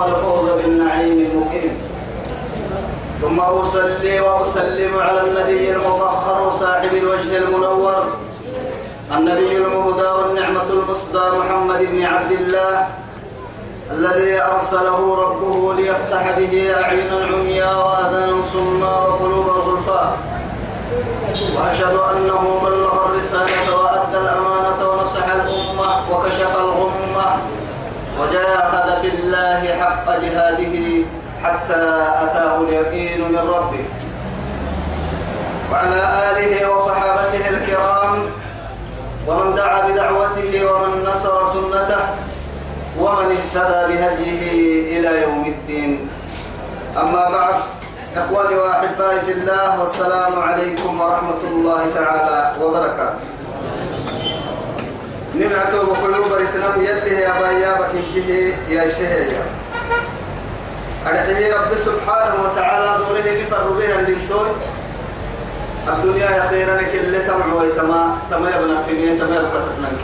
والفوز بالنعيم المقيم. ثم أصلي وأسلم على النبي المطهر صاحب الوجه المنور النبي المهدى والنعمة المصدى محمد بن عبد الله الذي أرسله ربه ليفتح به أعينا عميا وأذانا صما وقلوبا غلفا وأشهد أنه بلغ الرسالة وأدى الأمانة ونصح الأمة وكشف الغمة. وجاهد في الله حق جهاده حتى أتاه اليقين من ربه. وعلى آله وصحابته الكرام ومن دعا بدعوته ومن نصر سنته ومن اهتدى بهديه إلى يوم الدين. أما بعد إخواني وأحبائي في الله والسلام عليكم ورحمة الله تعالى وبركاته. نمعته بقلوب رتنم يلي يا بايابك إنكه يا شهية أدعيه رب سبحانه وتعالى دوره لفر بها للدول الدنيا يا خيرا كل تمع ويتما تما يبنى في تما يبقى تفنان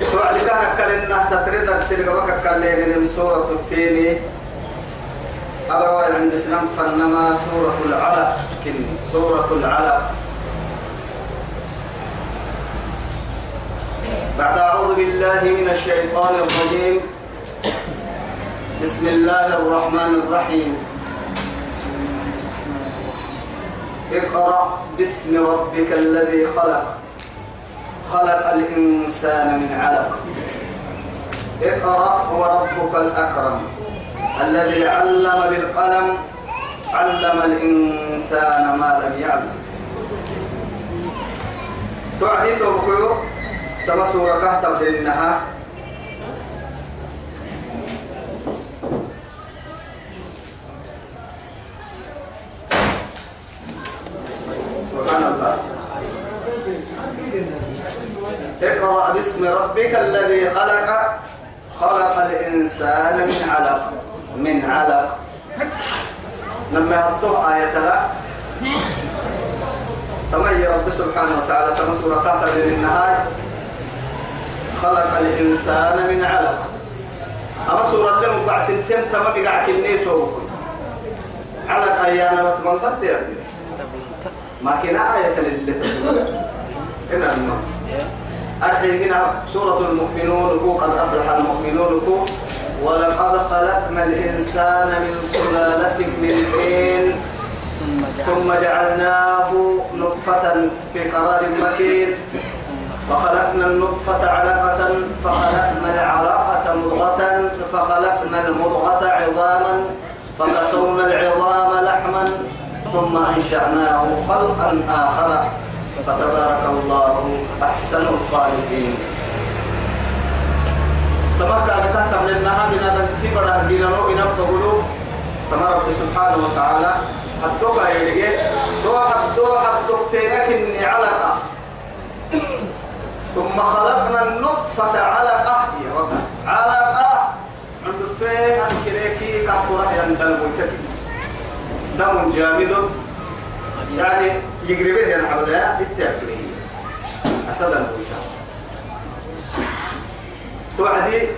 سؤال كان كلنا تتريد السرقة وككلين من سورة التيني أبروا عند سنم فنما سورة العلق سورة العلق. بعد أعوذ بالله من الشيطان الرجيم. بسم الله الرحمن الرحيم. اقرأ باسم ربك الذي خلق. خلق الإنسان من علق. اقرأ هو ربك الأكرم. الذي علم بالقلم. علم الإنسان ما لم يعلم. تعدي توقيو تمسوا ركهت لأنها سبحان الله. اقرأ باسم ربك الذي خلق خلق الإنسان من علق من علق. لما يحطوه آية لا. تمي رب سبحانه وتعالى تمسور قاتل للنهاية خلق الإنسان من علق. أما سورة لهم بعد سنتين تمام قاعد كنيتو علق أيانا وتمن قد ما كنا آية للي تقول. هنا أرحي هنا سورة المؤمنون هو قد أفلح المؤمنون هو ولقد خلقنا الإنسان من سلالة من طين ثم جعلناه نطفة في قرار مكين. فخلقنا النطفة علقة فخلقنا العلقة مضغة فخلقنا المضغة عظاما فكسونا العظام لحما ثم أنشأناه خلقا آخر فتبارك الله أحسن الخالقين تمكن أن تهتم للنها من هذا التبرة بيننا إن تقولوا تما رب سبحانه وتعالى الدوبة دوا الدوا الدكتينك إني علقة ثم خلقنا النطفة علقة. يا رب. علقة. عند فين؟ أنكريكي كفورة يندل ويتكي دم جامد. يعني يقرب به العملية بالتأكيد. أسد الوسام توعدي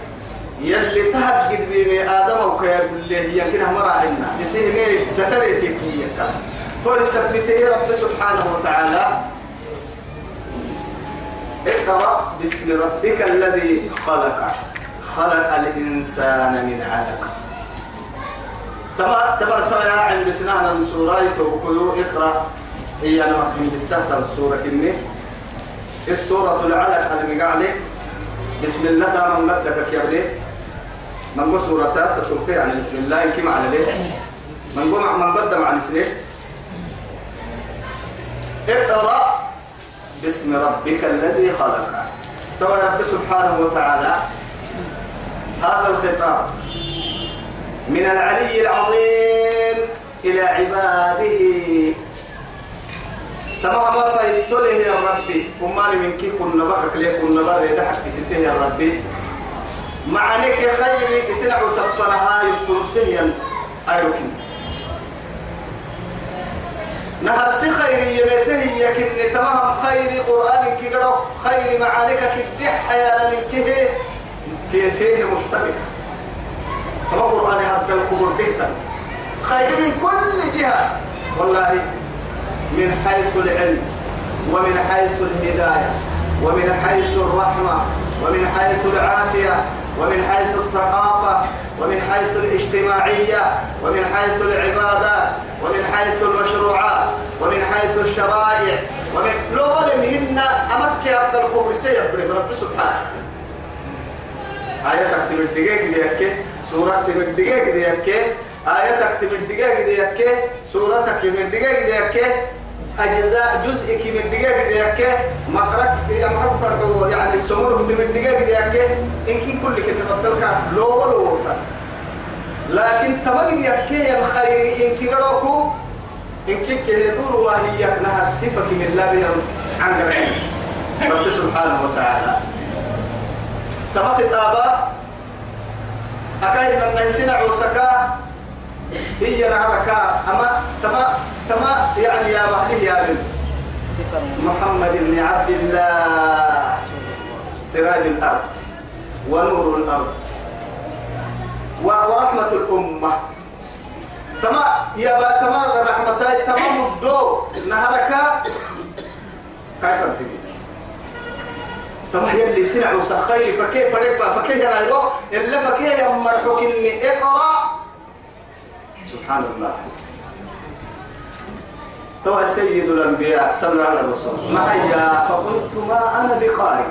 يلي تهجد بين آدم وكيا كله يمكن مرة عنا يصير مين تتريتي كيا تقول سبته رب سبحانه وتعالى. اقرأ باسم ربك الذي خلق. خلق الإنسان من علق. تبا تبا تبا عند سنان السورة. توكلوا اقرأ. هي مكتوب بالسهل السورة كني. السورة العلق المقعدة بسم الله من بدك يا ولي من قو سورة تتوقع يعني بسم الله. كما على ليه؟ من قو من قدم عن اقرأ باسم ربك الذي خلق. تو رب سبحانه وتعالى هذا الخطاب من العلي العظيم إلى عباده. تمام ما فايتوله يا ربي وما من كي كنا بحك ليه كنا بره تحت ستين يا ربي. معانيك خير سنع سفرها يفترسيا أيركن نهر سي خير يمته يكن تمام خير قرآن كيقرأ خير معانيك كدح يا من كه في فيه مشتبه. كما قرآن هذا الكبر بيتا خير من كل جهة. والله من حيث العلم ومن حيث الهداية ومن حيث الرحمة ومن حيث العافية ومن حيث الثقافة ومن حيث الاجتماعية ومن حيث العبادات ومن حيث المشروعات ومن حيث الشرائع ومن لو هن أمك أفضل الكبر سيبرد رب سبحانه. آية تكتب الدقيق ديك سورة تكتب الدقيق ديك آية تكتب الدقيق ديك سورة تكتب الدقيق ديك أجزاء جزء كي من دقيقة ديك مقرك يعني يعني سمور من دقيقة ديك إن كي كل كده بدلك لو لو لكن تبقى ديك الخير إن كي قروكو إن كي كهدور وهي نها الصفة من الله عن قرين رب سبحانه وتعالى. تبقى خطابة أكاين من نيسين عوسكا هي نعركا أما تما تما يعني يا مهدي يا بن. محمد بن عبد الله. سراج الأرض ونور الأرض. ورحمة الأمة. تما يا با تما رحمتاي تمام الدو نهركا كيف تبيت تما يلي سنع وسخي فكيف فريق فكيف أنا إلا فكيف يمرحك إني إقرأ سبحان الله. تو سيد الأنبياء صلى على الرسول ما هي فقلت ما أنا بقارئ.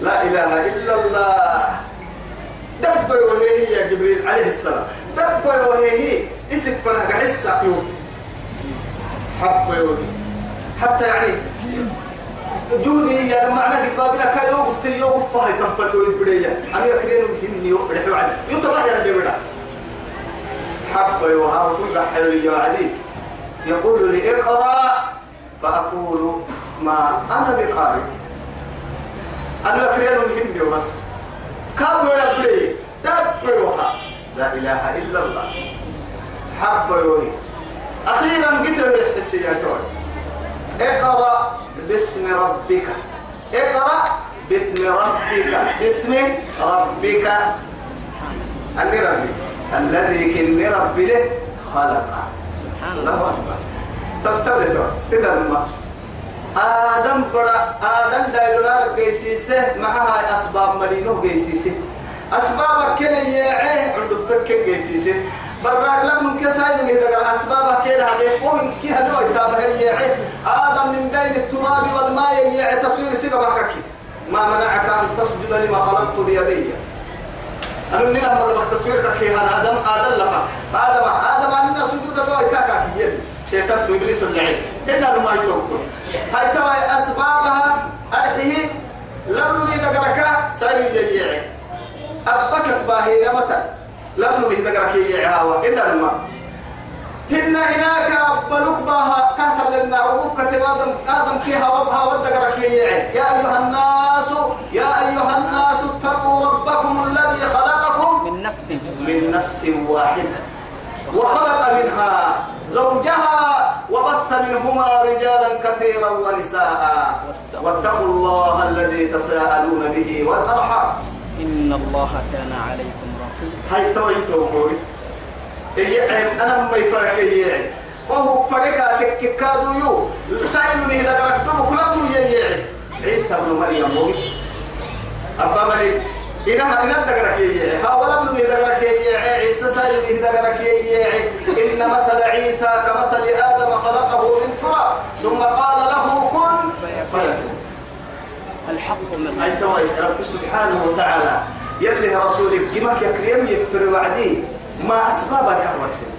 لا إله إلا الله. دب وهي يا جبريل عليه السلام. دب وهي اسم فنها حسة يوم حب حتى يعني جودي يا معنى قد بابنا كان يوقف تي يوقف فهي تنفل البداية أنا يكرين هني يوقف عن يطلع يا جبريل حب وها فل حلو عدي. يقول لي اقرأ فأقول ما أنا بقارئ. أنا يكرين هني بس. كادوا يا بلي دبروها لا إله إلا الله. حب يوي أخيرا قلت السياتون اقرأ باسم ربك. اقرأ باسم ربك. باسم ربك. أني ربي. الذي كني ربي له خلق. الله أكبر. تبتلتوا إذا ما. آدم برا آدم دايلورار جيسيسه معها أسباب مرينو جيسيسه أسباب كن يعيه عند فك جيسيسه براك لم من كسائل من دقر أسباب كن عليه ومن كي هدو يتابه يعيه آدم من بين التراب والماء يعيه تصوير سيقا بككي ما منعك أن تسجد لما خلقت بيدي. أنا من هنا مدى تصوير كي أنا آدم. آدم لفا. آدم آدم أننا سجود بوي كاكا يدي شيطان إبليس الجعيل إنا لما يتوقف هاي توا أسبابها. أرحيه. لم نمي دقرك. سايو يجيعي أفكت باهي رمتا لم نمي دقرك يجيعها إنا لما. هنا هناك أبلوك باها كاتب لنا كتب آدم آدم فيها وبها ودقرك يا أيها الناس يا أيها الناس اتقوا ربكم الذي خلقكم من نفس. من نفس واحدة. وخلق منها زوجها وبث منهما رجالا كثيرا ونساء. واتقوا الله الذي تساءلون به والأرحام. إن الله كان عليكم هاي تويتو بوري إيه أنا ما يفرق إيه وهو فرق تككادو يو. سايلوني اذا قرأتم كلكم يجي عيسى ابن مريم بوري أبا مريم. إنها إن دقرك يجي ها ولم نمي دقرك يجي عيسى سالم دقرك يجي إن مثل عيسى كمثل آدم خلقه من تراب. ثم قال له كن فيكون. الحق من توي رب سبحانه وتعالى يلي رسولك جمك يكريم يفر وعدي. ما أسبابك أرسل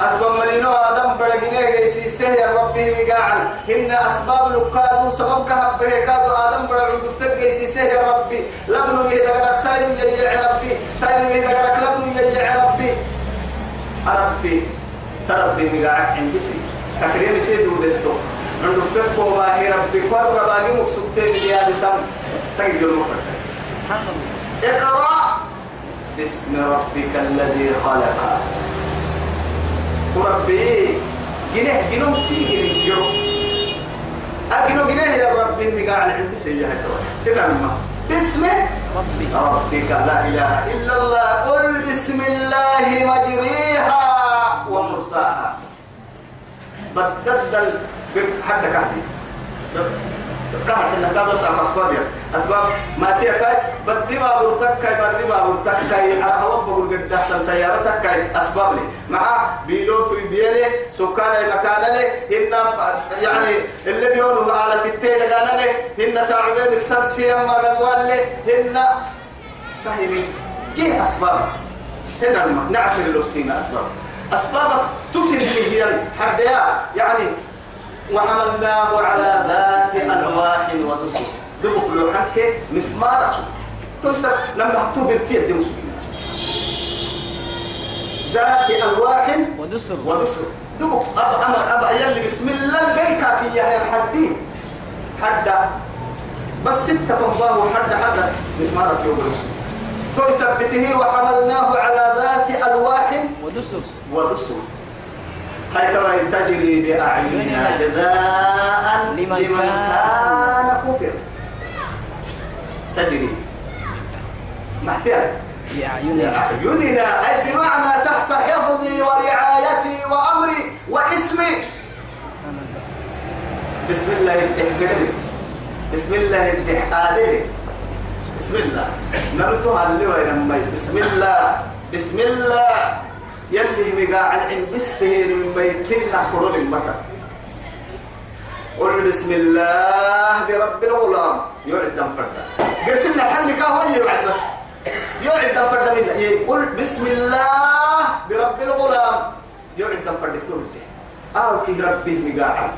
أسباب ملينو آدم برقنيه جيسي سهي ربي مقاعن. إن أسباب لقادو سبب كهب به كادو آدم برقن دفق جيسي سهي رب ربي. لبن يدغرك ساين يا ربي. ساين يدغرك لبن يا ربي. ربي تربي مقاعد عندسي تكريم سيدو دتو عنده فكو باهي ربي. قرر باقي مقصودتين يا بسم تجد المفرد اقرأ. باسم ربك الذي خلق. وربي جنيه جنوم تيجي جنو أجنو جنيه يا ربي؟ مقاع العلم سيئة كده ما. باسم ربك ربك لا إله إلا الله. قل بسم الله مجريها ومرساها. بدل حد كهدي. قاعد إنك بس على أسباب يعني. أسباب ما تيكاي بدي ما برتك كاي بري ما برتك كاي أهوب بقول قد تحت التيارة كاي أسباب لي. مع بيلوت بيلي سكان المكان لي. إن يعني اللي بيقولوا على تتين قال لي. إن تعبين إكساسيا ما قال لي. إن فهمي كيه أسباب. هنا نعسل اللوسين أسباب. أسباب تسل هي حبيا يعني وحملناه على ذات ألواح ودسر لو حكي مسمار تنسى لما حطوه برتيه دي مسلمين ذات ألواح ودسر ودسر دبق أب أمر أب أيالي بسم الله البيكا في يا الحدين حدا. بس ستة فنضاه حدا. حدا مسمارك يوم الرسول تثبته وحملناه على ذات ألواح ودسر ودسر هاي ترى تجري بأعيننا جزاء لمن كان كفر. تجري. محتاج بأعيننا بأعيننا أي بمعنى تحت حفظي ورعايتي وأمري واسمي. بسم الله الإحقالي بسم الله الإحقالي بسم الله. نرتها اللي وين بسم الله. بسم الله. يلي مقاعد عند السهين من بيتنا فرول المكان قل بسم الله برب الغلام. يعد دم فردا. قرسلنا حل كهو اللي بعد بس. يعد دم فردا منا يقول بسم الله برب الغلام. يعد دم فردا. تقول آه كي ربي مقاعد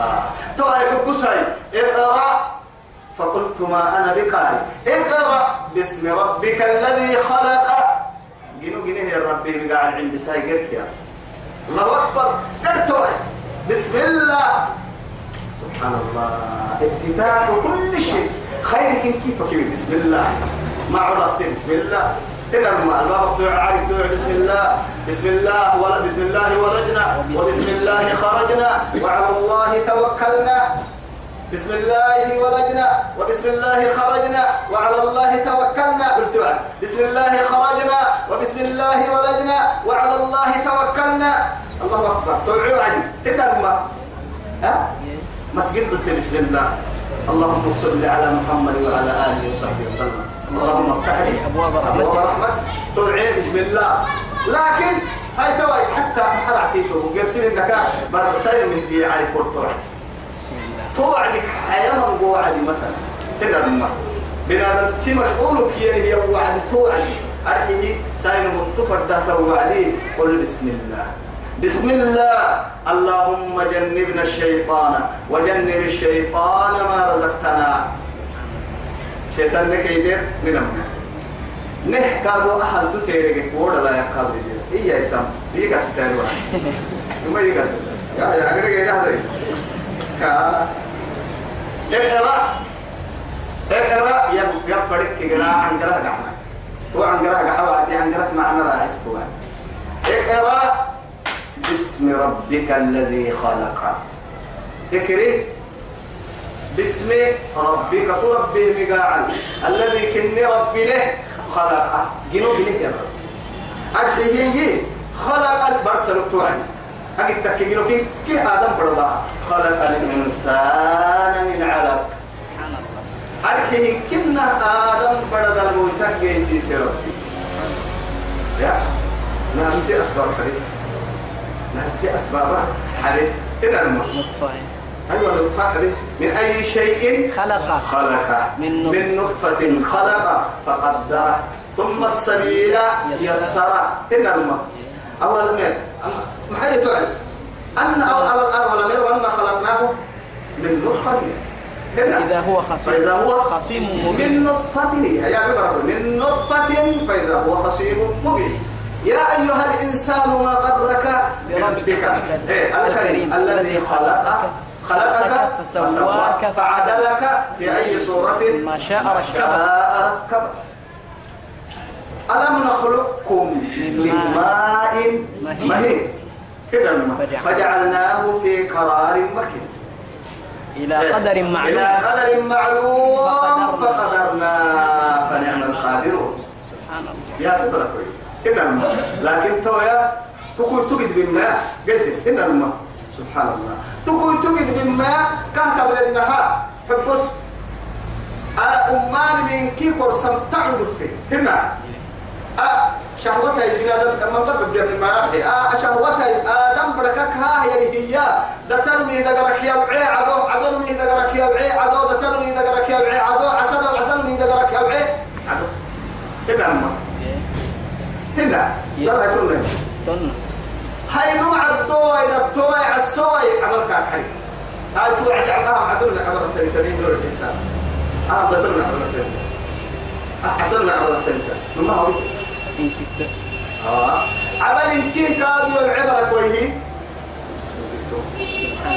آه. طبعا يقول قصي اقرأ. فقلت ما أنا بقارئ اقرأ. باسم ربك الذي خلق جنو جنيه يا ربي قاعد عند سايقرك يا الله أكبر. قلت بسم الله. سبحان الله. افتتاح كل شيء. خير كيف كيف بسم الله. ما عرفت. بسم الله. ما الباب بتوع عارف بسم الله. بسم الله. ولا بسم الله ولدنا. وبسم الله خرجنا. وعلى الله توكلنا. بسم الله ولجنا وبسم الله خرجنا وعلى الله توكلنا. قلت بسم الله خرجنا وبسم الله ولجنا وعلى الله توكلنا. الله أكبر. توعوا عدي. اتم ها؟ مسجد قلت بسم الله اللهم صل على محمد وعلى آله وصحبه وسلم. اللهم افتح لي أبواب رحمتك. توعي بسم الله لكن هاي توعي حتى حرعتيته قرسين إنك برسائل من دي بسم الله توعدك حياة من قوعد مثلا. كده لما بنادم تي مشغولك يعني هي وعد توعد أرحيه ساين مطفر ده توعدي قل بسم الله. بسم الله. اللهم جنبنا الشيطان وجنب الشيطان ما رزقتنا. شيطان لك يدير من أمنا نحكادو أهل تتيرك وودا لا يحكادو يدير إيه يتم إيه قصة واحد. إيه قصة يا يا أقرأ كده هذا اقرأ. يا يا فرق كنا عن قرا قحنا هو عن قرا قحوا عندي عن قرا معنا راح استوى اقرأ. باسم ربك الذي خلق. اقري باسم ربك ربي مقاعا الذي كني ربي له خلق. جنوب له يا رب أدهي خلق البرسل توعي أجد تكينو كي كي آدم برلا خلق الإنسان من علق. أرحيه كنا آدم برد الموتى جيسي سربي يا ناسي أسباب حريق ناسي أسباب حريق إلى نطفة. أيوة نطفة من أي شيء؟ خلق. خلق. من نطفة. من نطفة خلق. فقدر. ثم السبيل يسر. إلى الماء أول ما ما حي تعلم أن أول الأرض ولم يروا أن خلقناه من نطفة إذا هو خصيم. فإذا هو خصيم مبين. من نطفة يا عبارة من نطفة فإذا هو خصيم مبين. يا أيها الإنسان ما غرك بربك إيه الكريم. الذي خلقك. خلقك فسواك فعدلك في أي صورة. ما شاء ركبك ألم نخلقكم من ماء مهين. كده الماء. فجعلناه في قرار مكين. إلى قدر إلى معلوم. قدر معلوم فقدرنا. فقدرنا فنعم القادرون. سبحان الله يا كبر كده الماء لكن تو يا تقول تجد بالماء. قلت إن الماء سبحان الله. تقول تجد بالماء كهتب للنهار حبس. أمان من كي قرصم تعود فيه. هنا. أه شهوتها البنادم لما قد بدي المراحل أه شهوتها آدم بركك. ها هي هي. دتنمي دقرك يا وعي عدو. عدلني دقرك يا وعي عدو. دتنمي دقرك يا وعي عدو. عسل عسلني دقرك يا وعي عدو. هنا أما. هنا. لا تنمي تن هاي نوع إذا الدواء عالسواء عمل كان حي هاي توعد عمام عدلنا عمل تاني تاني دور الإنسان آه دتنا عمل تاني. آه عسلنا عمل تاني. ما هو؟ انت ت- آه عمل انتي كادو العبرة كويه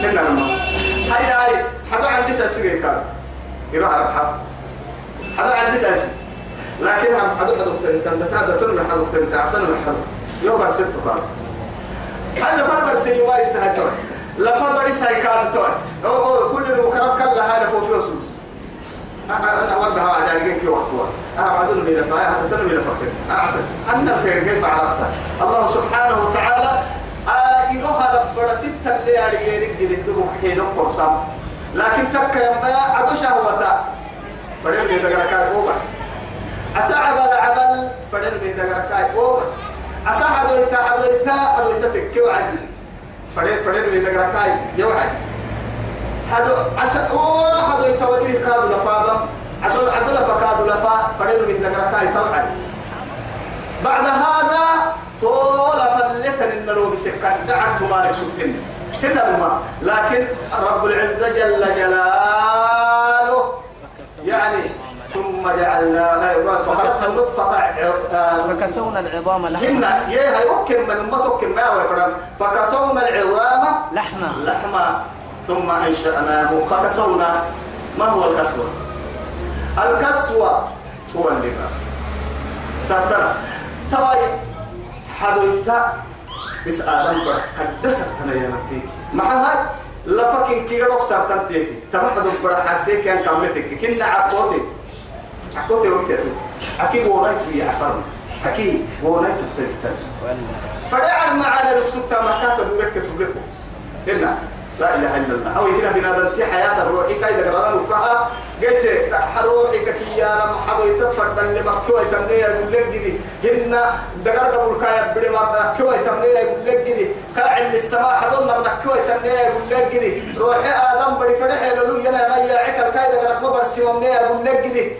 كنا لما هاي هاي حدا عن لسه سوي كان. يروح على الحب حدا عن لسه شيء. لكن هم حدا تنتن تتعدى تنمي حدا تنتن عسل من حدا يوم ست كان. أنا فربر سي وايد تهجر لا فربر إسهاي كاد توي. أو كل اللي وكرب كلا هذا فوق فلوس أنا أنا وقتها على ذلك في وقتها بعدين من الفاية حتى تنمي لفرقة أحسن أن الخير كيف عرفتها الله سبحانه وتعالى يروها ربنا ستة اللي يعني يريد يدوه حين قرصام لكن تك يا عدو شهوتا فريم من دقركاي أوبا أسا عبل عبل فريم من دقركاي أوبا أسا عدويتا عدويتا عدويتا تكي وعدي فريم فريم من دقركاي يوعد. هذا عسى أوه هذا يتودي كادو لفابا عدو عدو لفكادو لفا فريم من دقركاي توعد بعد هذا طول فلتن إن لو بسكر دعت ما يشكن هنا الماء لكن رب العزة جل جلاله. يعني ثم جعلنا فخلقنا النطفة. فكسونا العظام لحما. هنا يا يمكن من ما تمكن ما فكسونا العظام لحما. لحما. ثم أنشأناه. فكسونا. ما هو الكسوة؟ الكسوة. هو اللباس ساتنا تواي حدويتا. بس آدم بر حدثت أنا يا نتيتي معها لفكين كي ساتن تيتي. تبع حدو بر حدتي كان كاملتك. كنا عقوتي. عقوتي وقتي أكيد ونايت يا عفر أكيد ونايت تفتح ولا فدع معنا لسكتا ما كانت تقولك تبلكه هنا لا إله إلا الله. أو هنا بنادلتي حياة الروحي كايدا قرانا وكها قلت حروحي كيانا محضو يتفرد اللي مكوي تمنية يقول لك جدي هنا دقر قبل كايا بدي ما كوي تمنية يقول لك جدي. كاعل السماء حضرنا من كوي تمنية يقول لك جدي. روحي آدم بدي فرح لولو ينا يا عكل كايدا قرق مبر سيومنية يقول لك جدي.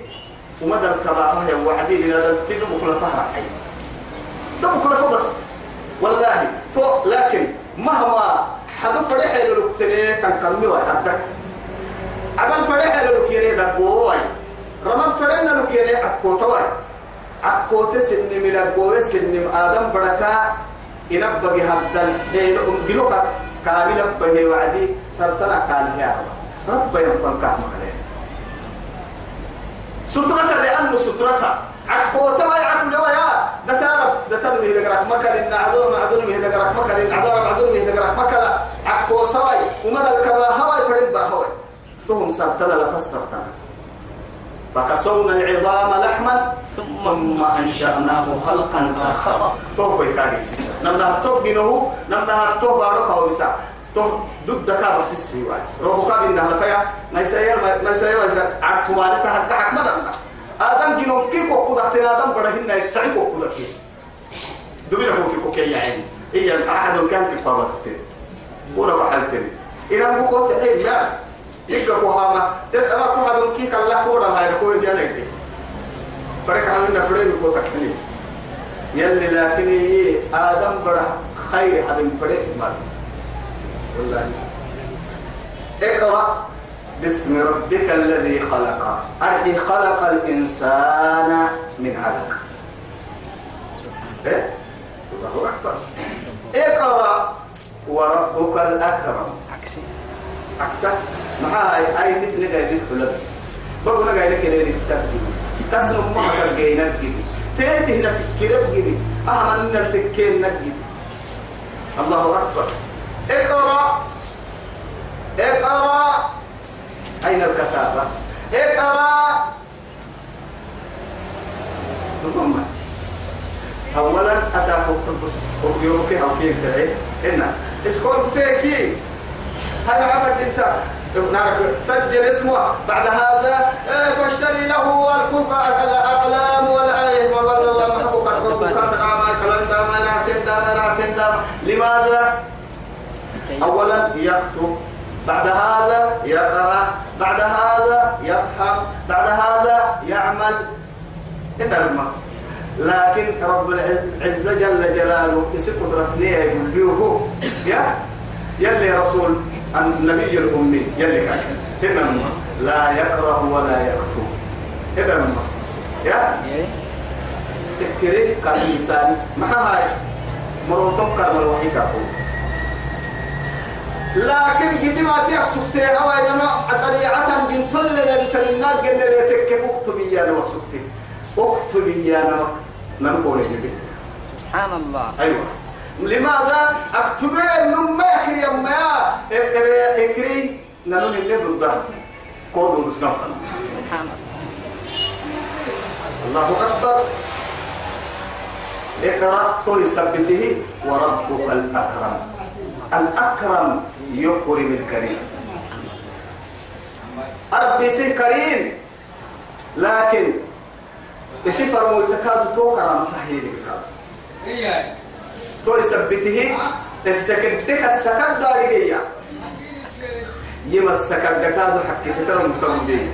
ومدى الكباها يا وعدي بنادلتي دمك لفها حي. دمك لفها بس. والله تو لكن مهما حدو فرح له لكتني تنكرمي وحدك عمل فرح له لكيري دبوي رمض فرح له لكيري عكو توي عكو تسن من البوي سن آدم بركا ينبغي هدن. حين أمجلوك كامل به وعدي. سرطنا قال يا رب ينفن كامل سترك لأنه سترك عكو توي عكو لويا دتارب دتر مي دغرك مكل ان عدو معدون مي دغرك مكل ان عدو معدون مي دغرك مكل عكو سوي ومدى الكبا هواي فرد با هواي تهم سرتنا لفسرتنا فكسونا العظام لحما ثم أنشأناه خلقا آخر. توبي كاري سيسا. نمنا توب بينه نمنا توب بارك أو بسا تو ضد كا بس السيواج روبو كا بينها لفيا. ما يسير ما يسير ما يسير عرفت والدها حق حق مرنا آدم جنوم كي كوكو دكتين آدم بدهن يسعي كوكو دكتين دبنا هو في كوكي يا عيني. هي أحد كان في فاوتين ولا بحالتين إلى بكو تعيد يا يبقى كوهاما تتأمى كوها كي كلا كورا هاي كوي دي أنا فرق عملنا فريم كو تكني يلي لكن آدم بدا خير هذا فريق ما والله اقرأ باسم ربك الذي خلق أرحي خلق الإنسان من علق إيه؟ الله أكبر اقرأ وربك الأكرم عكسه. أي أي تتنقى يدك حلب بقول لك أيدك اللي تكتب كسر ما ترجعنا كده تيجي هنا تكيرت كده أن نتكين نجد الله أكبر. اقرأ. اقرأ. أين الكتابة؟ اقرأ. ثم أولا أسافر بس يوكي كيف تعي إن اسكول فيكي. هل عفت نعرف سجل اسمه بعد هذا آه، فاشتري له الأقلام والآية لماذا؟ كي أولا يكتب بعد هذا يقرأ بعد هذا يفهم بعد هذا يعمل إنما لكن رب العزة جل جلاله يسي قدرتني يقول له يا يلي رسول النبي الأمي يلي كان. إنما لا يقرأ ولا يكتب إنما يا؟ تكري كان إنسان ما هاي؟ مروتم كان مروحي كاكو لكن قد ما تيحسبتي أو إنما طبيعة بنت لنا بتناق إن ريتك اكتبي يا نو سبتي اكتبي يا نو نقول سبحان الله. أيوة. لماذا؟ اكتبي النم ما يخري يما يا اكري نانو اللي كودو نسنفنا سبحان الله أكبر. اقرأ طول سبته. وربك الأكرم. الأكرم يكرم الكريم. ربي سي كريم. لكن بسفر ملتكاد توقع متحيل بكاد طول سبته السكدك السكد دارجية يما السكد كادو حكي ستر مكتمدين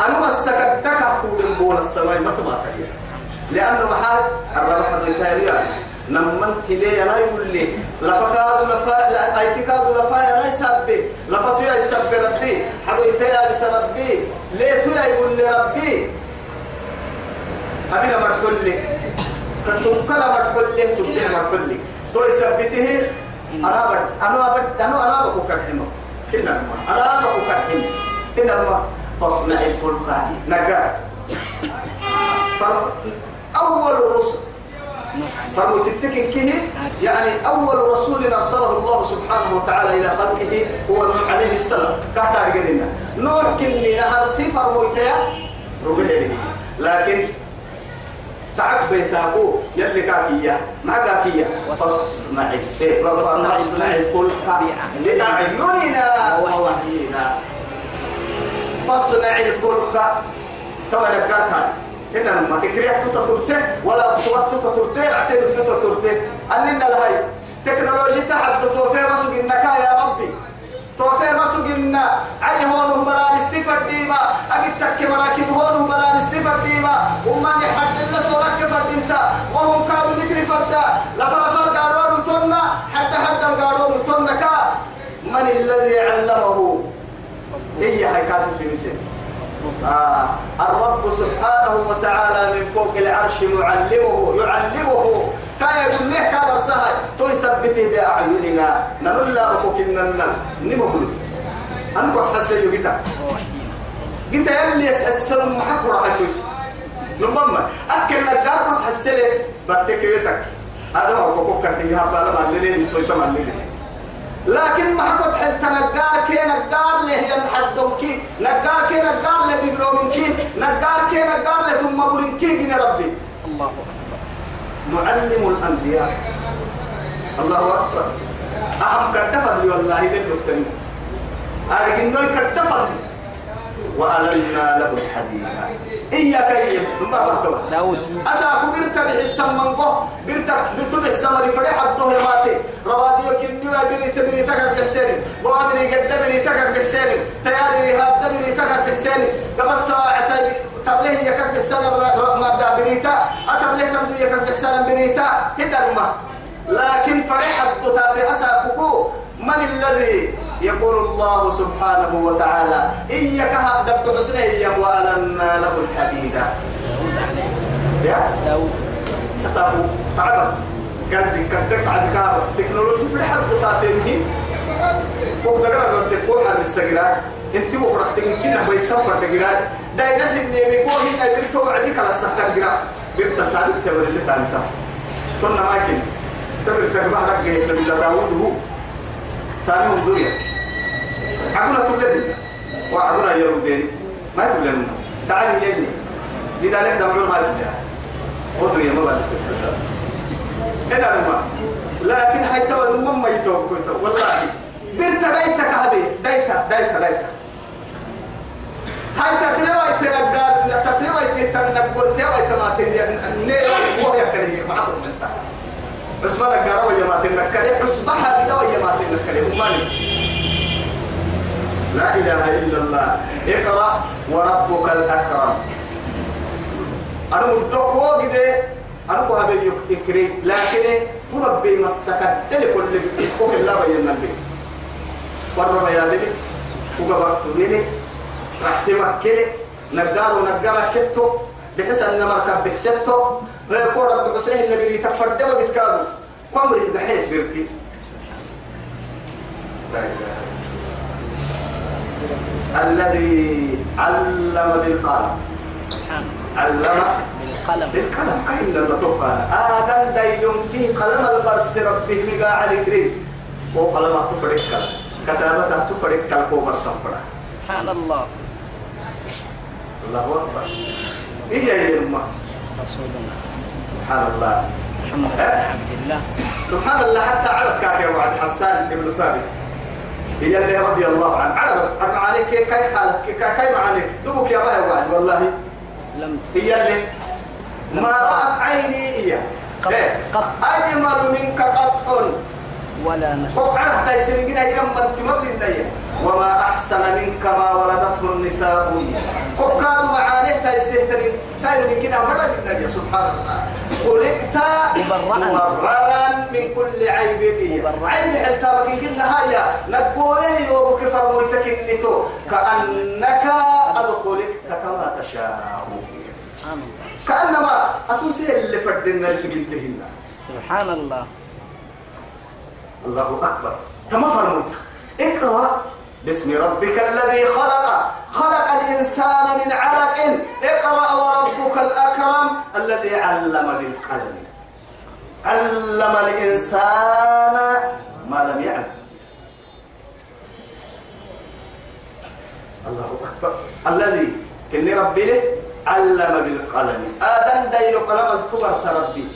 أنا ما السكدك أقول بول السماء ما تباتي لأنه محال الربح ذو التاريخ نمن تلي أنا يقول لي لفكاد لفا لا ايتكاد لفا أنا يسبي لفتو يا يسبي ربي. حدو يتيا بس ربي. ليتو يا يقول لي ربي. مرحول لي. أنا أنا كنا ما أنا بكو كرحمه كنا ما فصنع الفلك نجار أول الرسل فرموا تتكن كه يعني أول رسول أرسله الله سبحانه وتعالى إلى خلقه هو نوح عليه السلام كهتا رجلنا نوح كني نهر سفر ربه لكن تعب بيساقو يلي كاكية. ما كاكية. فاصنع إيه، فاصنع الفلك. بأعيننا ووحينا. فاصنع الفلك. كما ذكرت. هنا ما تكريك تتطرته ولا تصوت تتطرته أعتبر تتطرته أننا لهي تكنولوجيا توفي مسوق إنك يا ربي. توفي إن عي هون برا استفر ديما. أجد تك مراكب هون برا استفر ديما. ومن يحد الناس ورك فرد وهم كانوا ذكر فردا. لفرفر قارون تنا حتى حتى القارون تنا كا. من الذي علمه؟ هي حكاية في مثل آه. الرب سبحانه وتعالى من فوق العرش معلمه يعلمه. كان يقول له كان سهل تو يثبته بأعيننا نقول لا بكوك إننا نمو بلس أنا بس حسن يجيتا جيتا. يلي السلام محك راح تشوش نمما أكل نجار بس حسن بتك بيتك هذا هو كوكو كرتي هذا ما لين يسوي سما لين لكن ما حكت حتى نجار كي نجار له ينحدم كي. نجار كي نجار له دبلومين كي. نجار كي نجار له ثم بولين كي. ربي. الله أكبر. معلم الأنبياء. الله أكبر. أهم كتفر لي والله للمكتمين أرجع إنه كتفر وألنا له الحديد إياك إياك نما بحثوا داود. أسا كبرت بحسن من قه برت بتبع سمري فريح الضوء ماتي. رواديو كنيو بني تبني تكر بحسين. وابني قد بني تكر بحسين. تياري هاد بني تكر بحسين. قبل ساعة تبليه يكر بحسين. ما دا بنيتا. أتبليه تمدو يكر بحسين بنيتا. هدا الماء لكن فريح أسا كوكو من الذي يقول الله سبحانه وتعالى إياك هدب حسني وألنا له الحديد. يا؟ داود أسابو تعبر لي كنتك عن كار تكنولوجي في حد قاتلني وقد قرر رد الكوحة بالسجرات إنت وقرأت يمكن أبو يسافر تجرات داي ناس اللي بيقول هنا بيرتو عديك على السحر جرات بيرتا تعبت تقول اللي تعبتها كنا ماكن تبر لك جيت من داوود هو. سامي الدنيا عقنا تبلد وعقنا يهودين ما تبلد تعال يجي دي ذلك دمعون ما تبلد ودنيا ما بعد هنا الماء لكن هاي تو المم ما يتوب والله. بنت دايتك هذه دايتا دايتا دايتا هاي تتلوى تنقال تتلوى تنقل. تيوى تماتين نير وهي كريه معطل منتا بس ما نقارا ويا ما تنكري اصبحها بدا ويا ما تنكري هماني لا إله إلا الله. اقرأ وربك الأكرم. أنا مدوك وجده أنا كو هبي يكري. لكن ربي مسك دل كل كو كلا بينا لي ورب يا لي وقت لي رحت مكة. نجار ونجار كتو. بحيث أن مركب بحسته ويقول رب حسين النبي تفردم بتكادو كم ريد حيث برتي لا إله الذي علم بالقلم. سبحان علم بالقلم. بالقلم. أين لما تبقى آدم دايلون كي قلم البرس ربه مقا على كريم وقلم تفرق كتابة تفرق كالكوبر صفرا سبحان الله. الله أكبر. إيه يا يما؟ رسولنا سبحان الله. محمد بن عبد الله سبحان الله. حتى عرض كافي وعد حسان بن ثابت. هي اللي رضي الله عنه. عرض بس أرمى عليك كي كي حالك كي كي معانيك. دبك يا باي وعد والله. لم هي اللي ما رأت عيني هي. قط-؟ قط. أجمل منك قط. ولا نسب فوق عرف تايسن جنا يرم من تمر للنية وما أحسن منك ما ولدته النساء. فوق كانوا معانيه تايسن سائر من جنا مرة للنية سبحان الله خلقت. مبررا من كل عيب لي. عيب حتى بكين كلنا هيا نقوله يوبك فرمويتك النتو كأنك قد خلقت كما تشاء. كأنما أتوسي اللي فردنا لسجنتهن سبحان الله. الله أكبر. كما فرموك. اقرأ باسم ربك الذي خلق. خلق الإنسان من علق. اقرأ وربك الأكرم الذي علم بالقلم. علم الإنسان ما لم يعلم. الله أكبر. الذي كني ربي له علم بالقلم. آدم داير قلم التبر ربي.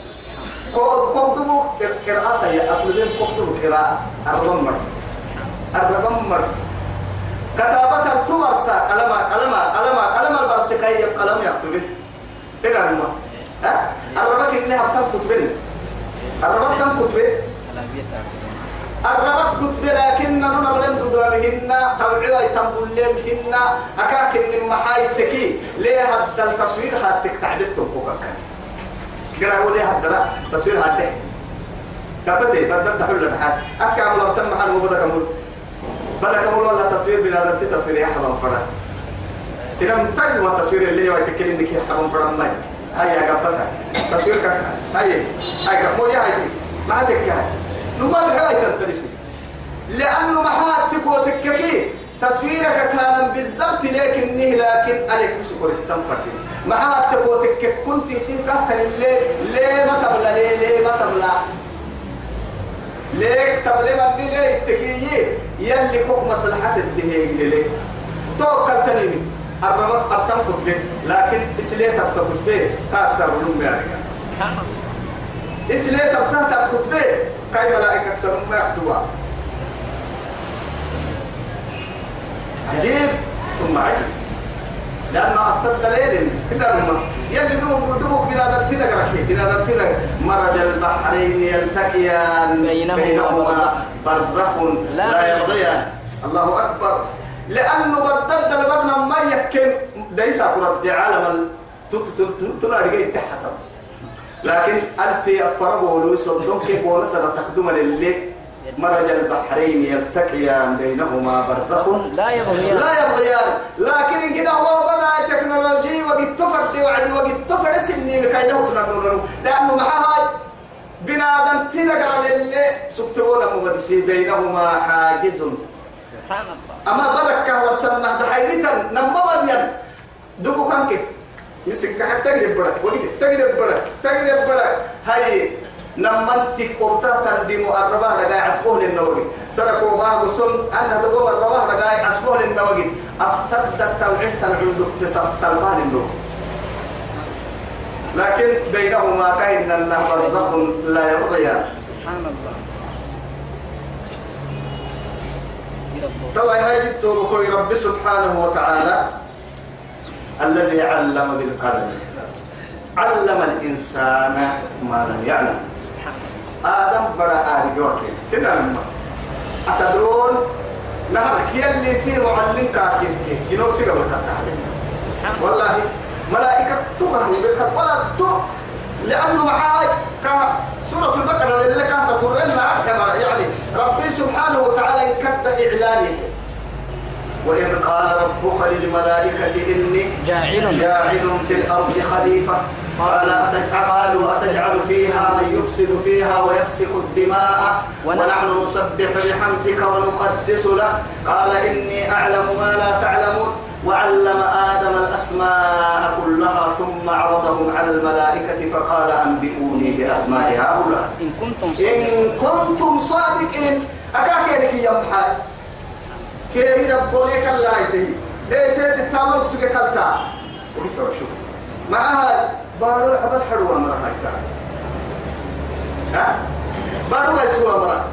قدموا قراءة يا أطلبين قدموا قراءة. الرمر الرمر كتابة التبرسة قلم قلم قلم قلم البرس كي قلم يكتبه كده هما ها؟ الربك إنها بتم كتبين الربك تم كتبين الربك كتب لكن نحن بلن تدربهن توعي تنبلهن أكاك إن محاي تكي ليه هذا التصوير؟ هاتك تعبت تنفوكك قرأ وليه هذا؟ لا تصوير هاتك. كبتي بدل تحل الحال أكا عمل تم محل وبدأ كمول بدأ كمول ولا تصوير بلا ذاتي تصوير يحرم فرا سلام تاي وتصوير اللي هو يتكلم إنك يحرم فرا ماي هاي يا قبتها تصوير كك. هاي. هاي كمو يا هاي. ما تكها نقول هاي. تنتلسي. لأنه محاتك وتككي تصويرك كان بالضبط لكنه لكن عليك بسكر السنفر محاتك وتكك كنت كهتن ليه ليه ما تبلا ليه؟ ليه ما تبلا ليك؟ تبلي من ليه التكيي يلي كوك مصلحة الدهيق ليه توكل تنمي الرمق أبتم كتبه لكن إسلية تبتم كتبه تأكسر ولوم يعني إسلية تبتم كتبه كاي ملائكة سرم ما يكتبها عجيب. ثم عجيب. لأنه أفتد دليل كده لما يلي دوبك دوبك بنادم تدق ركي بنادم تدق مرج البحرين يلتقيان. بينهما برزخ. لا, يرضيان. الله أكبر. لأنه بدلت لبدنا ما يكن. ليس قرد عالم تنارجي تحت لكن ألف أفرق ولو يصدون كيف ونسى تخدم للي مرج البحرين يلتقيان بينهما برزخ لا يبغيان لا يبغيان لكن إن كده هو بدأ تكنولوجي وقد وقد تفرد سنين كي له تنمونه لأنه معها بنادم تنقر للي سبتونا مبدسي بينهما حاجز. سبحان الله أما بدك ورسلنا دحيرتا نما بديا دبو كانك. مسك حتى تجرب بڑا وقت تجرب بڑا تجرب بڑا هاي نمنتك قبطة دي مقربة لقاي عسبوه للنوغي سرقوا باه قصن أنا دبو مرباه لقاي عسبوه للنوغي أفتدك توعيت العندو في سلفان النوغي لكن بينهما كاين النهر برزخ لا يرضيان سبحان الله طبعا هاي جبتوا رب سبحانه وتعالى الذي علم بالقلم. علم الإنسان ما لم يعلم. آدم بڑا آدم جوكي. كده لما أتدرون؟ نهر كي اللي سي معلم كاكين كي ينو سيغا والله ملائكة بك ولا تو لأنه معاي كسورة البقرة اللي كانت ترنا كما يعني ربي سبحانه وتعالى انكد إعلانه. وإذ قال ربك للملائكة إني جاعل. جاعل في الأرض خليفة. قال قالوا أتجعل فيها من يفسد فيها ويفسك الدماء. ونحن ونحن نسبح بحمدك ونقدس لك قال إني أعلم ما لا تعلمون. وعلم آدم الأسماء كلها ثم عرضهم على الملائكة فقال أنبئوني بأسماء هؤلاء. إن كنتم إن كنتم صادقين. أكاكينك يا محاي كي ربوني كلا هيتي ليه تيت التامر سجى كلتا. قلت شوف. معها بارو عبد حلوة مرة هيتا ها؟ بارو يسوى مرة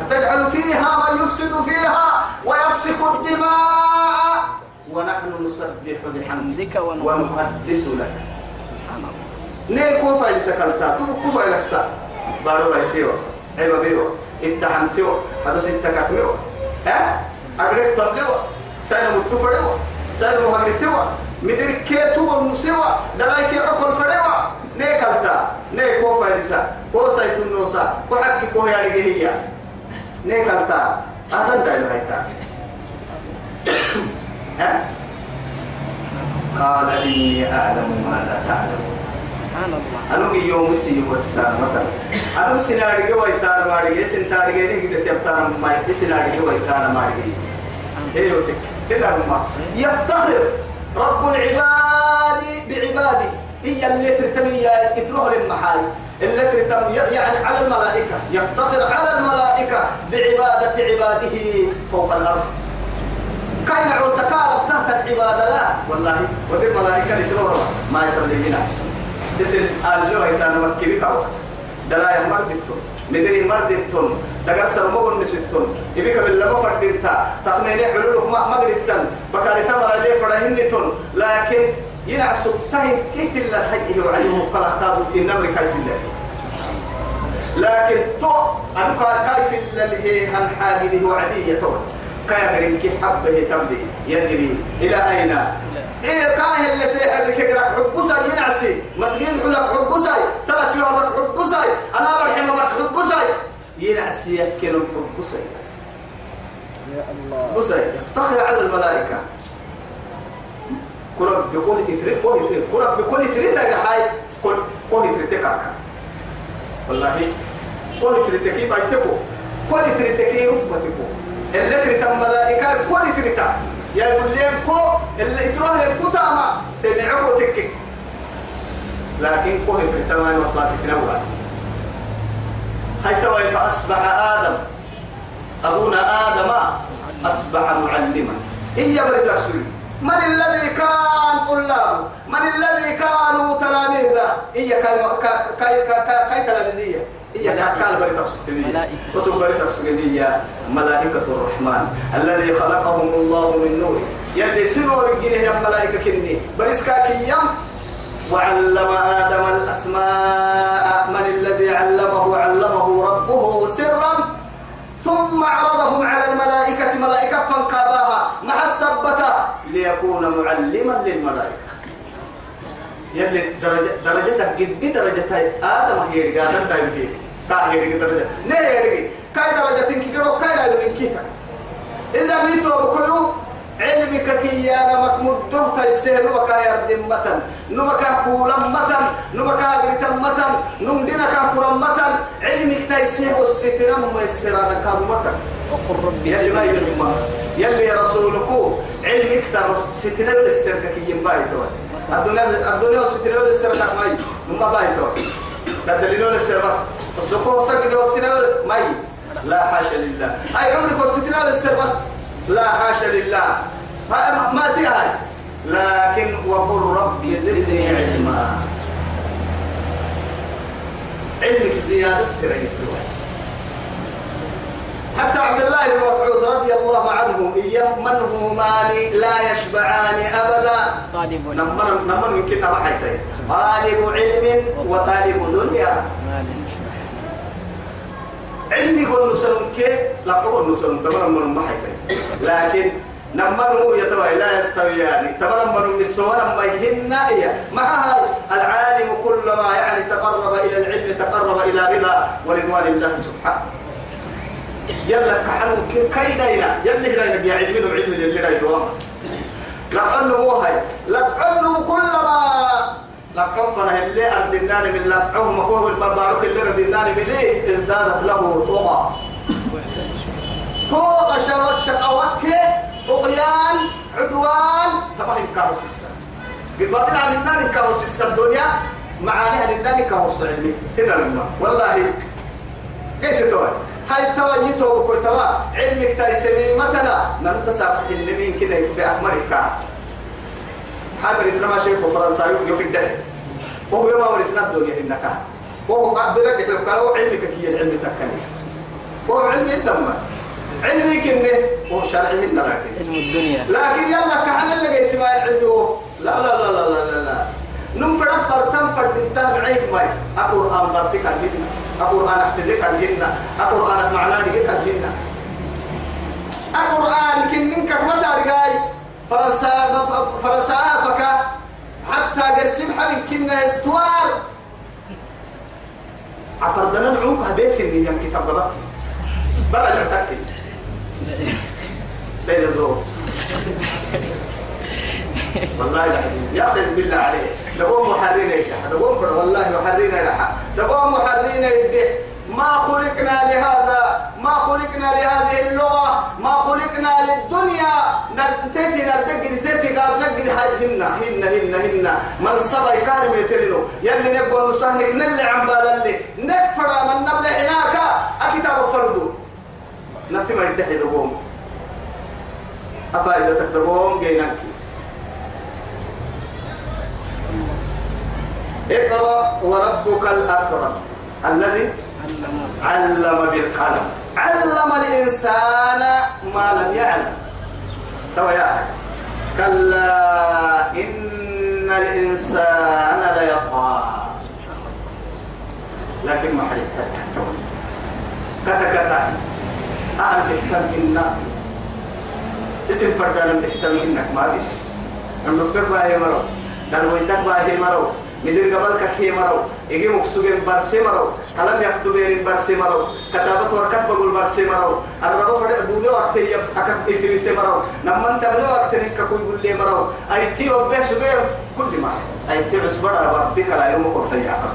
أتجعل فيها من يفسد فيها ويفسك الدماء. ونحن نسبح بحمدك ونقدس لك سبحان الله ne ko fa isa kalta tu ko fa laksa baro ba siyo ay ba biyo ittahamtiyo hado sitta kakmiyo ha agrek tablewa sayna muttu fadewa sayna muhammitiwa midir ke tu won musiwa dalai ke akol fadewa ne kalta ne ko fa isa ko saytun nosa ha قال إني أعلم ما لا تعلمون tar mai ge sinari ge wai tar mari ge he yo tek kila ma yaftakhir رب العباد بعباده هي اللي ترتمي يتروه للمحال اللي ترتم يعني على الملائكة يفتخر على الملائكة بعبادة عباده فوق الأرض كاين عوسكار تحت العبادة لا. والله ودي الملائكة لتروه ما يترلي بناس اسم الجو هيتان مكبي كاو. دلايا مردتون مدري مردتون دقر سرمون نسيتون يبيك بالله ما فردتا تقنيني حلولك ما قدرتن بكاري تمر لي فرهنتون لكن ينعسوا تهي كيف الله حقه وعليه قال كادو إن أمريكا في الله لكن تو أنا كيف اللي هي هالحاجة وعدية تو. كاين كي حبه تمدي يدري. إلى أين؟ إيه كاهل اللي سيحر لك يقرأ حبوسا ينعسي. مسجين حلك حبوسا سلة يومك حبوسا أنا برحم بك حبوسا ينعسي يكن حبوسا يا الله بوسا يفتخر على الملائكة. كرب كون تتريد كرب بكون تتريد هذا حي. كون تتريد كاكا والله كون تتريد كي بايتكو كون تتريد كي رفتكو اللي تريد الملائكة كون تتريد يا بلين كو اللي تروح للكتامة تنعكو تكك لكن كو تتريد تمام وطاسك نوع هاي توي فأصبح آدم أبونا آدم أصبح معلما هي برس السوري من الذي كان طلابه من الذي كانوا تلاميذه هي كاي كاي كاي كاي تلاميذية هي بري تفسكتني ملائكة. وسو بري تفسكتني هي ملائكة الرحمن الذي خلقهم الله من نور. يلي سنور الجنيه يا ملائكة كني. بريس كاكيام وعلم آدم الأسماء. من الذي علمه؟ علمه ربه سرا. ثم عرضهم على الملائكة ملائكة فانقاباها ما حد ثبتها ليكون معلما للملائكة. يلي درجة درجتك قد بدرجة هاي آدم هي رجال دايم هي كا هي رجال درجة نه كاي درجة كيرو كاي لا إذا ميتوا بكلو علمك كي يا نمك مدوه تيسير وكا يردم متن نمكا كولا متن نمكا قريتا متن نمدنا كورا متن علمك تيسير والستر ميسرانا كادو متن وقل ربي ما يدري يلي رسولك علمك سر الستر للسرك كي ينبايتو الدنيا الدنيا والستر للسرك ماي نما بايتو تدليلون للسر بس السكو سكت والسنة ماي لا حاشا لله. أي عمرك والستر للسر بس. لا حاشا لله. ما ما تهاي لكن وقل رب زدني علما. علمك زيادة السرية في الوحي حتى عبد الله بن مسعود رضي الله عنه إيام من لا يشبعان أبدا. طالب نمر نمر يمكن طالب علم وطالب دنيا. علمي يقول نسلم كيف لا أقول نسلم تمام من ما حيتين لكن نمر يتوى لا يستويان تمام من السوار ما يهن مع العالم كلما يعني تقرب إلى العلم تقرب إلى رضا ورضوان الله سبحانه. يلا كحنو كي دينا يلي دينا بيعلمين وعلم اللي دينا دوما لقنه مو هاي. لقنه كلما لقفنا اللي أرد النار من لقعهم وهو البربارك اللي أرد النار من ليه ازدادت له طوبة. طوبة شوات شقواتك طغيان عدوان. تبعي كاروس السر. قد باطل عن النار كاروس السر الدنيا معانيها للنار كاروس علمي. هنا لما والله. قلت توي هاي التوى يتوى بكل توى. علمك تاي سليمتنا. ننتساب النبي كده بأمريكا حابر إنما في فرنسا يوكي ده وهو يوم ورسنا الدنيا النكاح. وهو قد رجع لو قالوا علمك كي العلم تكني. وهو علم الدم علمي كنه وهو شرعه النراكي علم الدنيا. لكن يلا كحنا اللي قيت ما العلم لا لا لا لا لا لا لا. نمفر برتم فردتان عيب ماي. القرآن برتك الجنة القرآن احتزك الجنة القرآن معناه لك الجنة القرآن كن منك ما تارجاي فرنسا فكا حتى قرسم حبيب كنا استوار. عفردنا نعوك هبيس اللي يم كتاب غلط برا نعتقد بين الظروف. والله يا أخي بالله عليه دقوم محرين يشح دقوم فرد. والله محرين يلحق دقوم محرين يده ما خلقنا لهذا ما خلقنا لهذه اللغة ما خلقنا للدنيا. نرتدي نرتقي نرتدي قال نقدي هن هن هن هن. من صبا كان ميترينو يلي نقول نصهنك نلي عم بالالي نكفر من نبلع هناك. أكتاب فردو نفي ما يدحي دقوم. أفائدتك دقوم جينك اقرأ وربك الأكرم. الذي علم بالقلم. علم الإنسان ما لم يعلم. توا يا. كلا إن الإنسان ليطغى. لكن ما حد كتا كتا أهل بحتم إنا اسم فردان بحتم إنك ما بيس عندو فر باهي مرو درويتك باهي مرو. مدير قبل كثير مرو. يجي مكسوجين برسي مرو. كلام يكتبين برسي مرو. كتابة وركت بقول برسي مرو. الرب فرد بودو وقت يب أكاد في بيسي مرو. نما أنت وقت نك كوي بقول مرو. أي تي وبس سوجين كل ما. أي تي بس بڑا ربك لا يوم قرط يا أخي.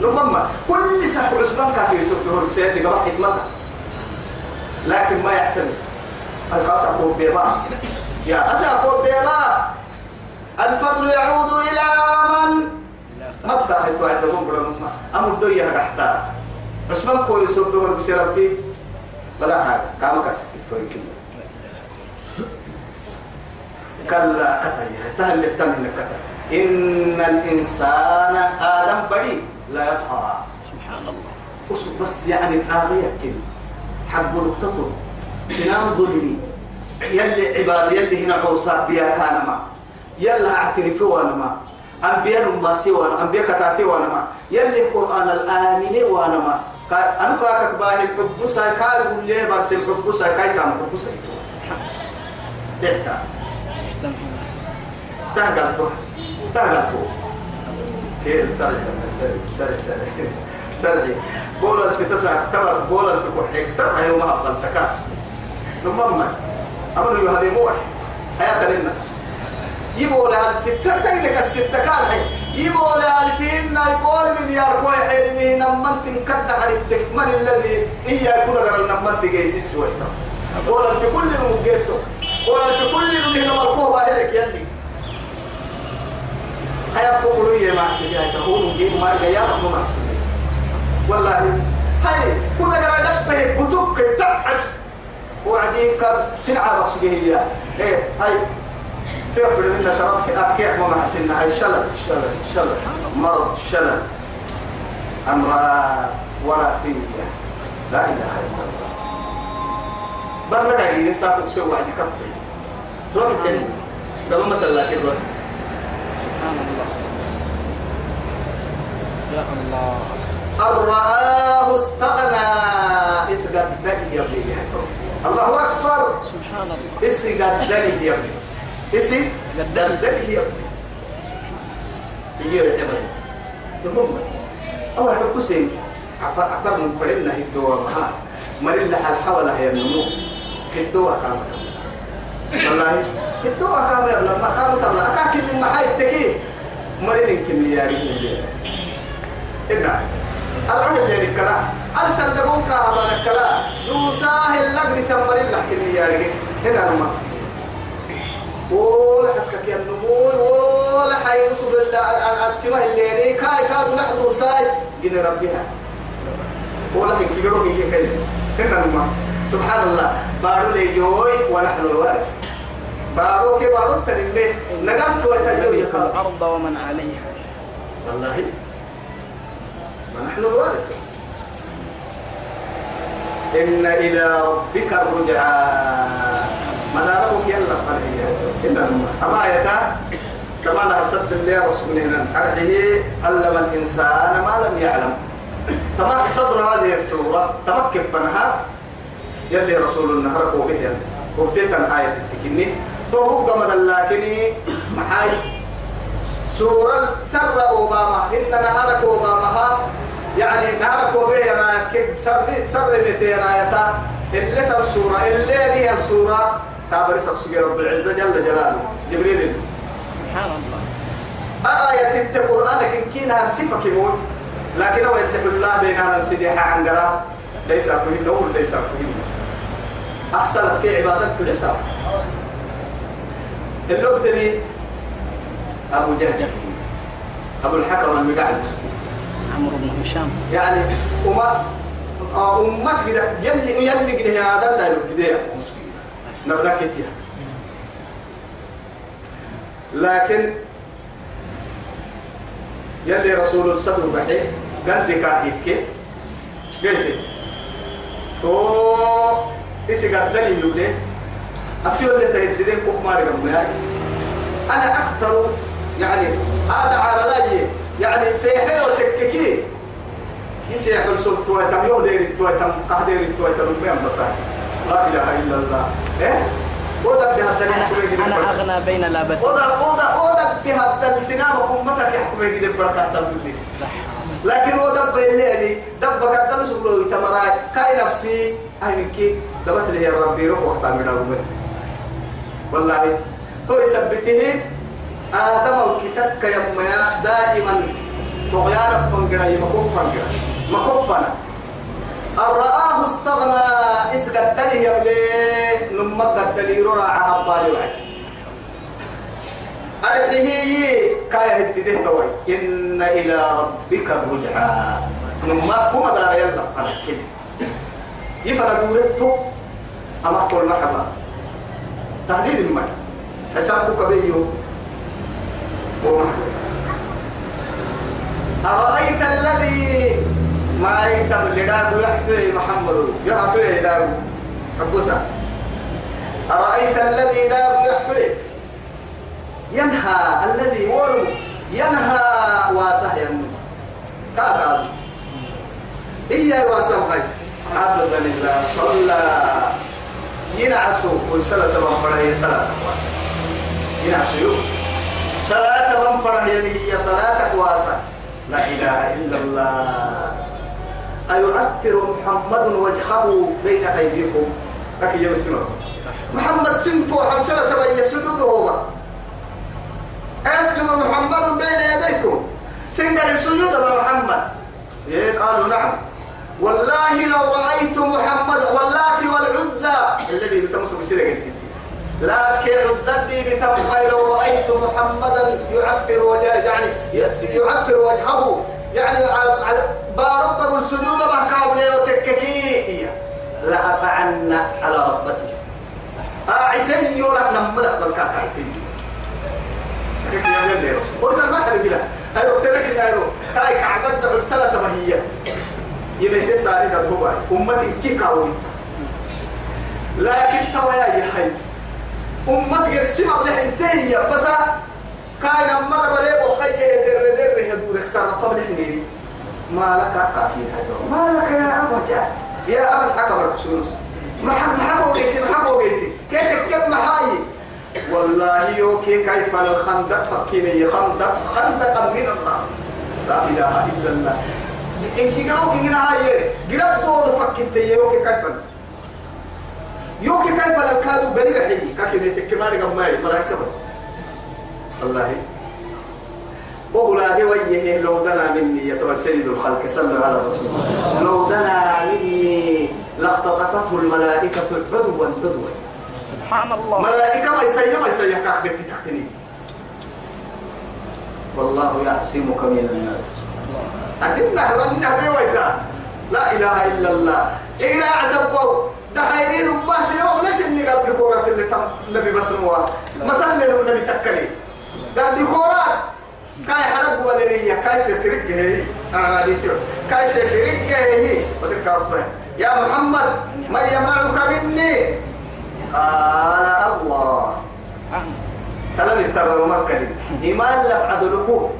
لما كل سحب عثمان كافي يسوق له سيد قبل حكمته لكن ما يعتمد. الخاص أقول بيبا. يا أتى أقول بيبا. الفضل يعود إلى من حيث واحد تقوم بلا مسمى أمر دوية حتى عثمان كوي سوق دور بسي ربي. بلا حاجة. كما كسك توي كلا كتل تهل من كتل إن الإنسان آدم بدي لا يطهى سبحان الله. أصب بس يعني طاغية كده. حب نقطته سنام ظلمي يلي عباد يلي هنا عوصا بيا كان ما. يلا اعترفوا ما. أنبياء ما سوى أنبياء كتاتي وأنا ما. يلي القرآن الآمن وأنا ما. كا- أنا كاك باهي الحبوسة كاري يقول لي برسل الحبوسة كاي كان الحبوسة إحتا تهجلتو تهجلتو كيف سرع سرع سرع سرع بولا في تسع تمر بولا في كحيك. سرعي يوم أفضل تكاس نمما أمر يهدي موح. حياة لنا. يبوا لها في تكتك الستة كان حي يبوا لها فينا يقول مليار كوي حلمي نمنت انكد على التكمن الذي إيا كذا قرر نمنت جيسيس شوية بولا في كل المجيتو بولا في كل المجيتو مركوه باهلك يلي. هيا بقولوا يا ما حسيت تقولوا جيب ما رجع ما ما حسيت والله. هاي كنا قرا نشبه كتب تبحث وعدي كان سلعة بقصد هي إيه هاي. تقبل منا سرط كي أبكي ما ما حسينا هاي شلل شلل شلل مرض شلل أمراض ولا فيه لا إله إلا الله. برنا قاعدين ساكت سوى عدي كفي سورة الجنة. قبل ما تلاقي الرجل سبحان الله يا الله أن رآه استغنى اسقد دلي يا ابني الله أكبر. سبحان الله اسقد دلي يا ابني اسي يا ابني يجي يعتمد المهم أول حاجة كسين عفر عفر من فرنا هدوا معها مريلا حال حولها هي النمو هدوا كامل والله هدوا كامل لما كانوا تبلا أكاكي من محاي التكي مريلا كمياري إنها العهد اللي الكلام هل صدقون كهبان الكلام دوساه اللقن تمر اللي حكي يا رجل هنا نما ولا حتى كي النمو ولا حي الله السماء اللي كاي كاد لح دوساي جن ربها ولا حكي يروح يجي كده هنا نما سبحان الله. بارو لي جوي ونحن الوارث. بارو كي بارو تريني نقمت وتجوي يخاف الأرض ومن عليها. والله. ونحن الوارث. إن إلى ربك الرجعى. نعرفك يلا فرحية إلا أما آياتا كما نحسد الله رسولنا أرحيه علم الإنسان ما لم يعلم. تمام صدر هذه السورة تمكن فنها يلي رسول النهر وبه وبتيتا آية التكني. فهو قمد لكني محاي. سورة سر أوباما. إن نهارك أوباما. يعني نهارك وبيه رايك. سر سر متي رايتا اللي السورة اللي هي السورة. تابر سبسي رب العزة جل جلاله. جبريل. سبحان الله آية القرآن كن كينها صفة كمون لكن هو يتلح الله بيننا نسيديها عن قراء ليس أكوين نقول ليس أكوين أحسنت كي عبادك كل ساعة اللغة دي أبو جهل. أبو الحكم المقعد عمرو بن هشام. يعني وما أمت كده يلي يلي كده هذا لا كده نبلكتها لكن يلي رسول الصدر بحي قال لك هيك قلت تو إيش قدني يقول أكيد اللي تهددين كوك ماري أنا أكثر يعني هذا على لاجي يعني سيحي وتككي. يسيح السلط تويتم؟ يو دير تويتم قهدير تويتم المهم بصاحي لا إله إلا الله. إيه؟ ودا بهذا أنا, أنا أغنى بين لابتين ودا ودا ودا بهذا سنام أمتك يحكم يجد بركة تبلي لكن ودا بيلي دبك الدم سبلو يتمراي. كاي نفسي أهلك دبت لي ربي روح وقت من أول. والله تو يثبته آدم الكتاب كيما دائما. طغيانا فنجرا مكوف فنجرا مكوف الرآه استغنى اسقدني يا بلي نما قدني راعى هبالي وعد. أرحيه كاية هتده توي إن إلى ربك الرجعى نما كما دار يلا فنكين. يفرق دورتو أما قول مرحبا تهديد المال حسابك كبيو ومحبوب أرأيت الذي ما يكتب لداب يحبي محمد يحبي داب حبسا أرأيت الذي داب يحبي ينهى الذي ولو ينهى واسه ينمو كذا إيا واسه هاي عبدا الله صلى ينعسوا كل سنة هي صلاة واسه ينعسوا صلاة من هي صلاة واسه لا إله إلا الله أيعثر محمد وجهه بين أيديكم. يا مسلم. محمد سنفو حسنة تبين سجوده هو. أسجد محمد بين يديكم. سنجر السجود محمد. إيه قالوا نعم. والله لو رأيت محمد واللات والعزى. الذي بتمسك بسيرة قلت لا كعزتي بتبقى لو رأيت محمدا يعفر وجهه يعني يعفر وجهه. يعني على بارب السجود كابل وتككي لا أطعن على ركبتي أعتي ولا نملا بالكاك أعتي كيف يعمل لي رسول قلت ما حد كده أيوة ترك أيوة. هاي كعبت بالسلة ما هي. يبقى تساري ده هو أمتي كي كاوي لكن توايا يا حي أمتي قرسمة بلح انتهي بس كاين أما قبل وخيه در در سارة طبل حنيني ما لك هذا ما لك يا أبا يا أبا الحكم الرسول. ما حكوا بيتي ما حكوا بيتي كيف كم محاي والله يوكي كيف الخندق فكيني. خندق خندقا من الله. لا إله إلا الله. إن كي قالوا كي هاي. قرب بود فكنت يوكي كيف يوكي كيف الكادو بلغ حي. كاكي نتكماري قمائي ملايكة بس. الله وأولاد ويه لو دنا مني يتوى سيد الخلق صلى على رسول الله. لو دنا مني لاختطفته الملائكة عدوا عدوا. سبحان الله. ملائكة ما يسيا ما يسيا كعبت تحتني والله يعصمك من الناس. أدنا وأنا بيويتا لا إله إلا الله. إلى أعزبوا دخيرين ما سنوا ليس إني قد كورة اللي تم النبي بسموا مثلا النبي تكلي قد كورات كاي حرق بدرية كاي سفرق هي أنا رأيتيه كاي سفرق هي وتلك أصلا يا محمد ما يمنعك مني؟ قال الله. كلام ترى مكة إيمان لفعد له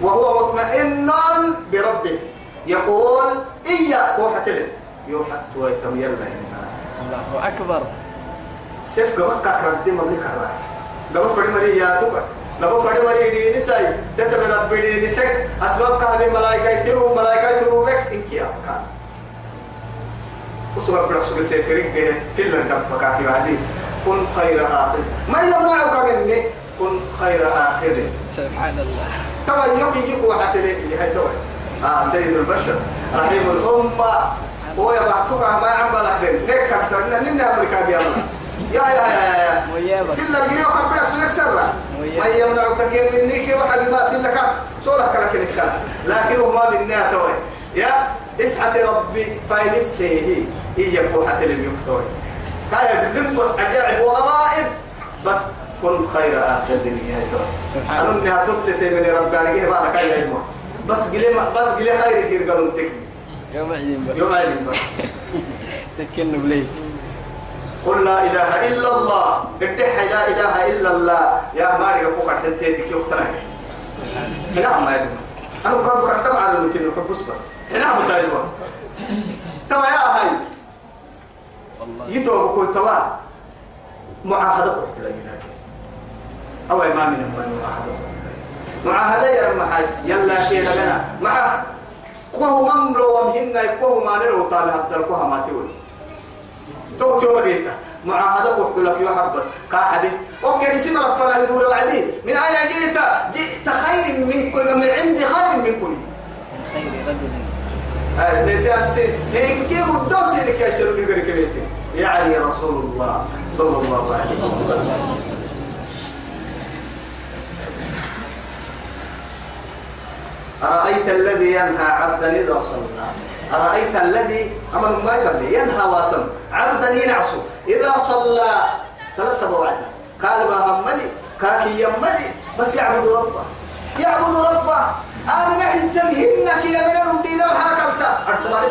وهو مطمئن بربه. يقول إياك وحتلم يوحد ويتم يلا الله أكبر. سيف قبل كاكرا دي مملكة الرأي قبل فري مرياتك لما فرد مري دي نساي تتبع ربي دي نسك أسباب كهذه ملائكة ترو ملائكة ترو بك إنك يا أبكار وسوى برسول سيفرق في اللندن فكاكي بعدين كن خير آخر ما يمنعك مني كن خير آخر سبحان الله طبعا يوكي يكو حتى ليك هاي توي آه سيد البشر رحيم الأمة هو يبعثك ما عم بلحدين ليك كترنا ننا أمريكا بيامنا يا يا يا يا في اللي خبرك سلك سرا يمنعك من مني كي واحد ما في لك سولك لك نكسر لكن هو ما مني توي يا اسحة ربي فايلسه هي بوحة لم يكتوي. هاي بس عجائب وغرائب. بس كن خير آخر الدنيا سبحان الله. إنها تبت من ربي. كيف أنا كاي يجمع بس قلي بس قلي خير كير قالوا تكني. يوم عيدين بقى يوم عيد بس. تكن بلي قل لا إله إلا الله. ارتح لا إله إلا الله. يا ماري فوق حتتك يقتنع هنا ما يدمع أنا كنت كنت على الممكن بس بس. هنا مسايدوا تما يا هاي يتوب كل توا معاهدة لك أو ما من معاهدة معاهدة يا محاج يلا شيء لنا. مع كوه من لو ومهنا كوه ما نلو طالع حتى الكوه ما تقول. تو تو بقيتا معاهدة قلت لك يا حبس. كاحدي. أوكي اسم ربنا يدور العديد. من أين جئت؟ جئت خير من كل من عندي خير من خير رجل ديتي أنسي. إن كيف الدوس اللي كيسر بيقر كبيتي يعني رسول الله صلى الله عليه وسلم. أرأيت الذي ينهى عبدا إذا صلى؟ أرأيت الذي أمن ما يتبلي ينهى واسم. عبدا ينعسو إذا صلى. صلاة بوعد قال ما همني؟ كاكي يمني. بس يعبد ربه. يعبد ربه. آمن أنت بهنك يا من ربي لو حاكمت. أرتبالي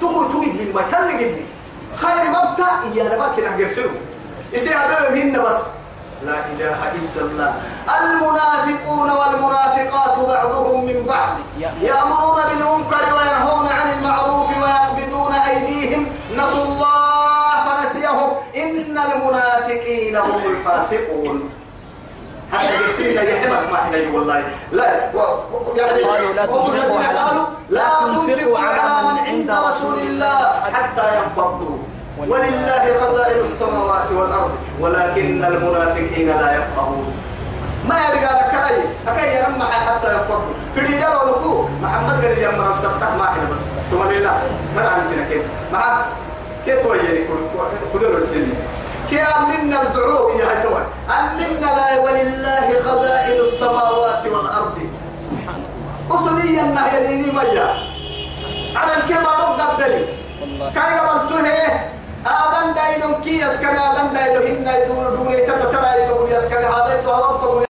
تقول تقول من ما تلقني خير مبتا يا ربك نحجر سلو. يسي هذا بس. لا إله إلا الله. المنافقون والمنافقات بعضهم من بعض. يأمرون بالمنكر وينهون عن المعروف ويقبضون أيديهم. نسوا الله فنسيهم. إن المنافقين هم الفاسقون. هذا يسيرنا يحبك ما إحنا والله لا. يعني هم الذين قالوا لا تنفقوا على من عند رسول الله حتى ينفضوا. ولله خزائن السماوات والأرض ولكن المنافقين لا يفقهون. ما يرجع لك أي؟ اكاي يرمى حتى ينفضوا في الرجال ولكو محمد قال لي أمر سبتك ما إحنا بس. ثم لله ما نعرف سنة كيف؟ مع كيف ويري كل السنة كي أمنا الدعو يا هتوان أمنا لا ولله خزائن السماوات والأرض. أصلي النهي ديني ميا على الكبار رب والله. كاي قبلته آدم دايلون كي يسكن آدم دايلون إن يدور دون يبقوا يسكن هذا يتوهر ربك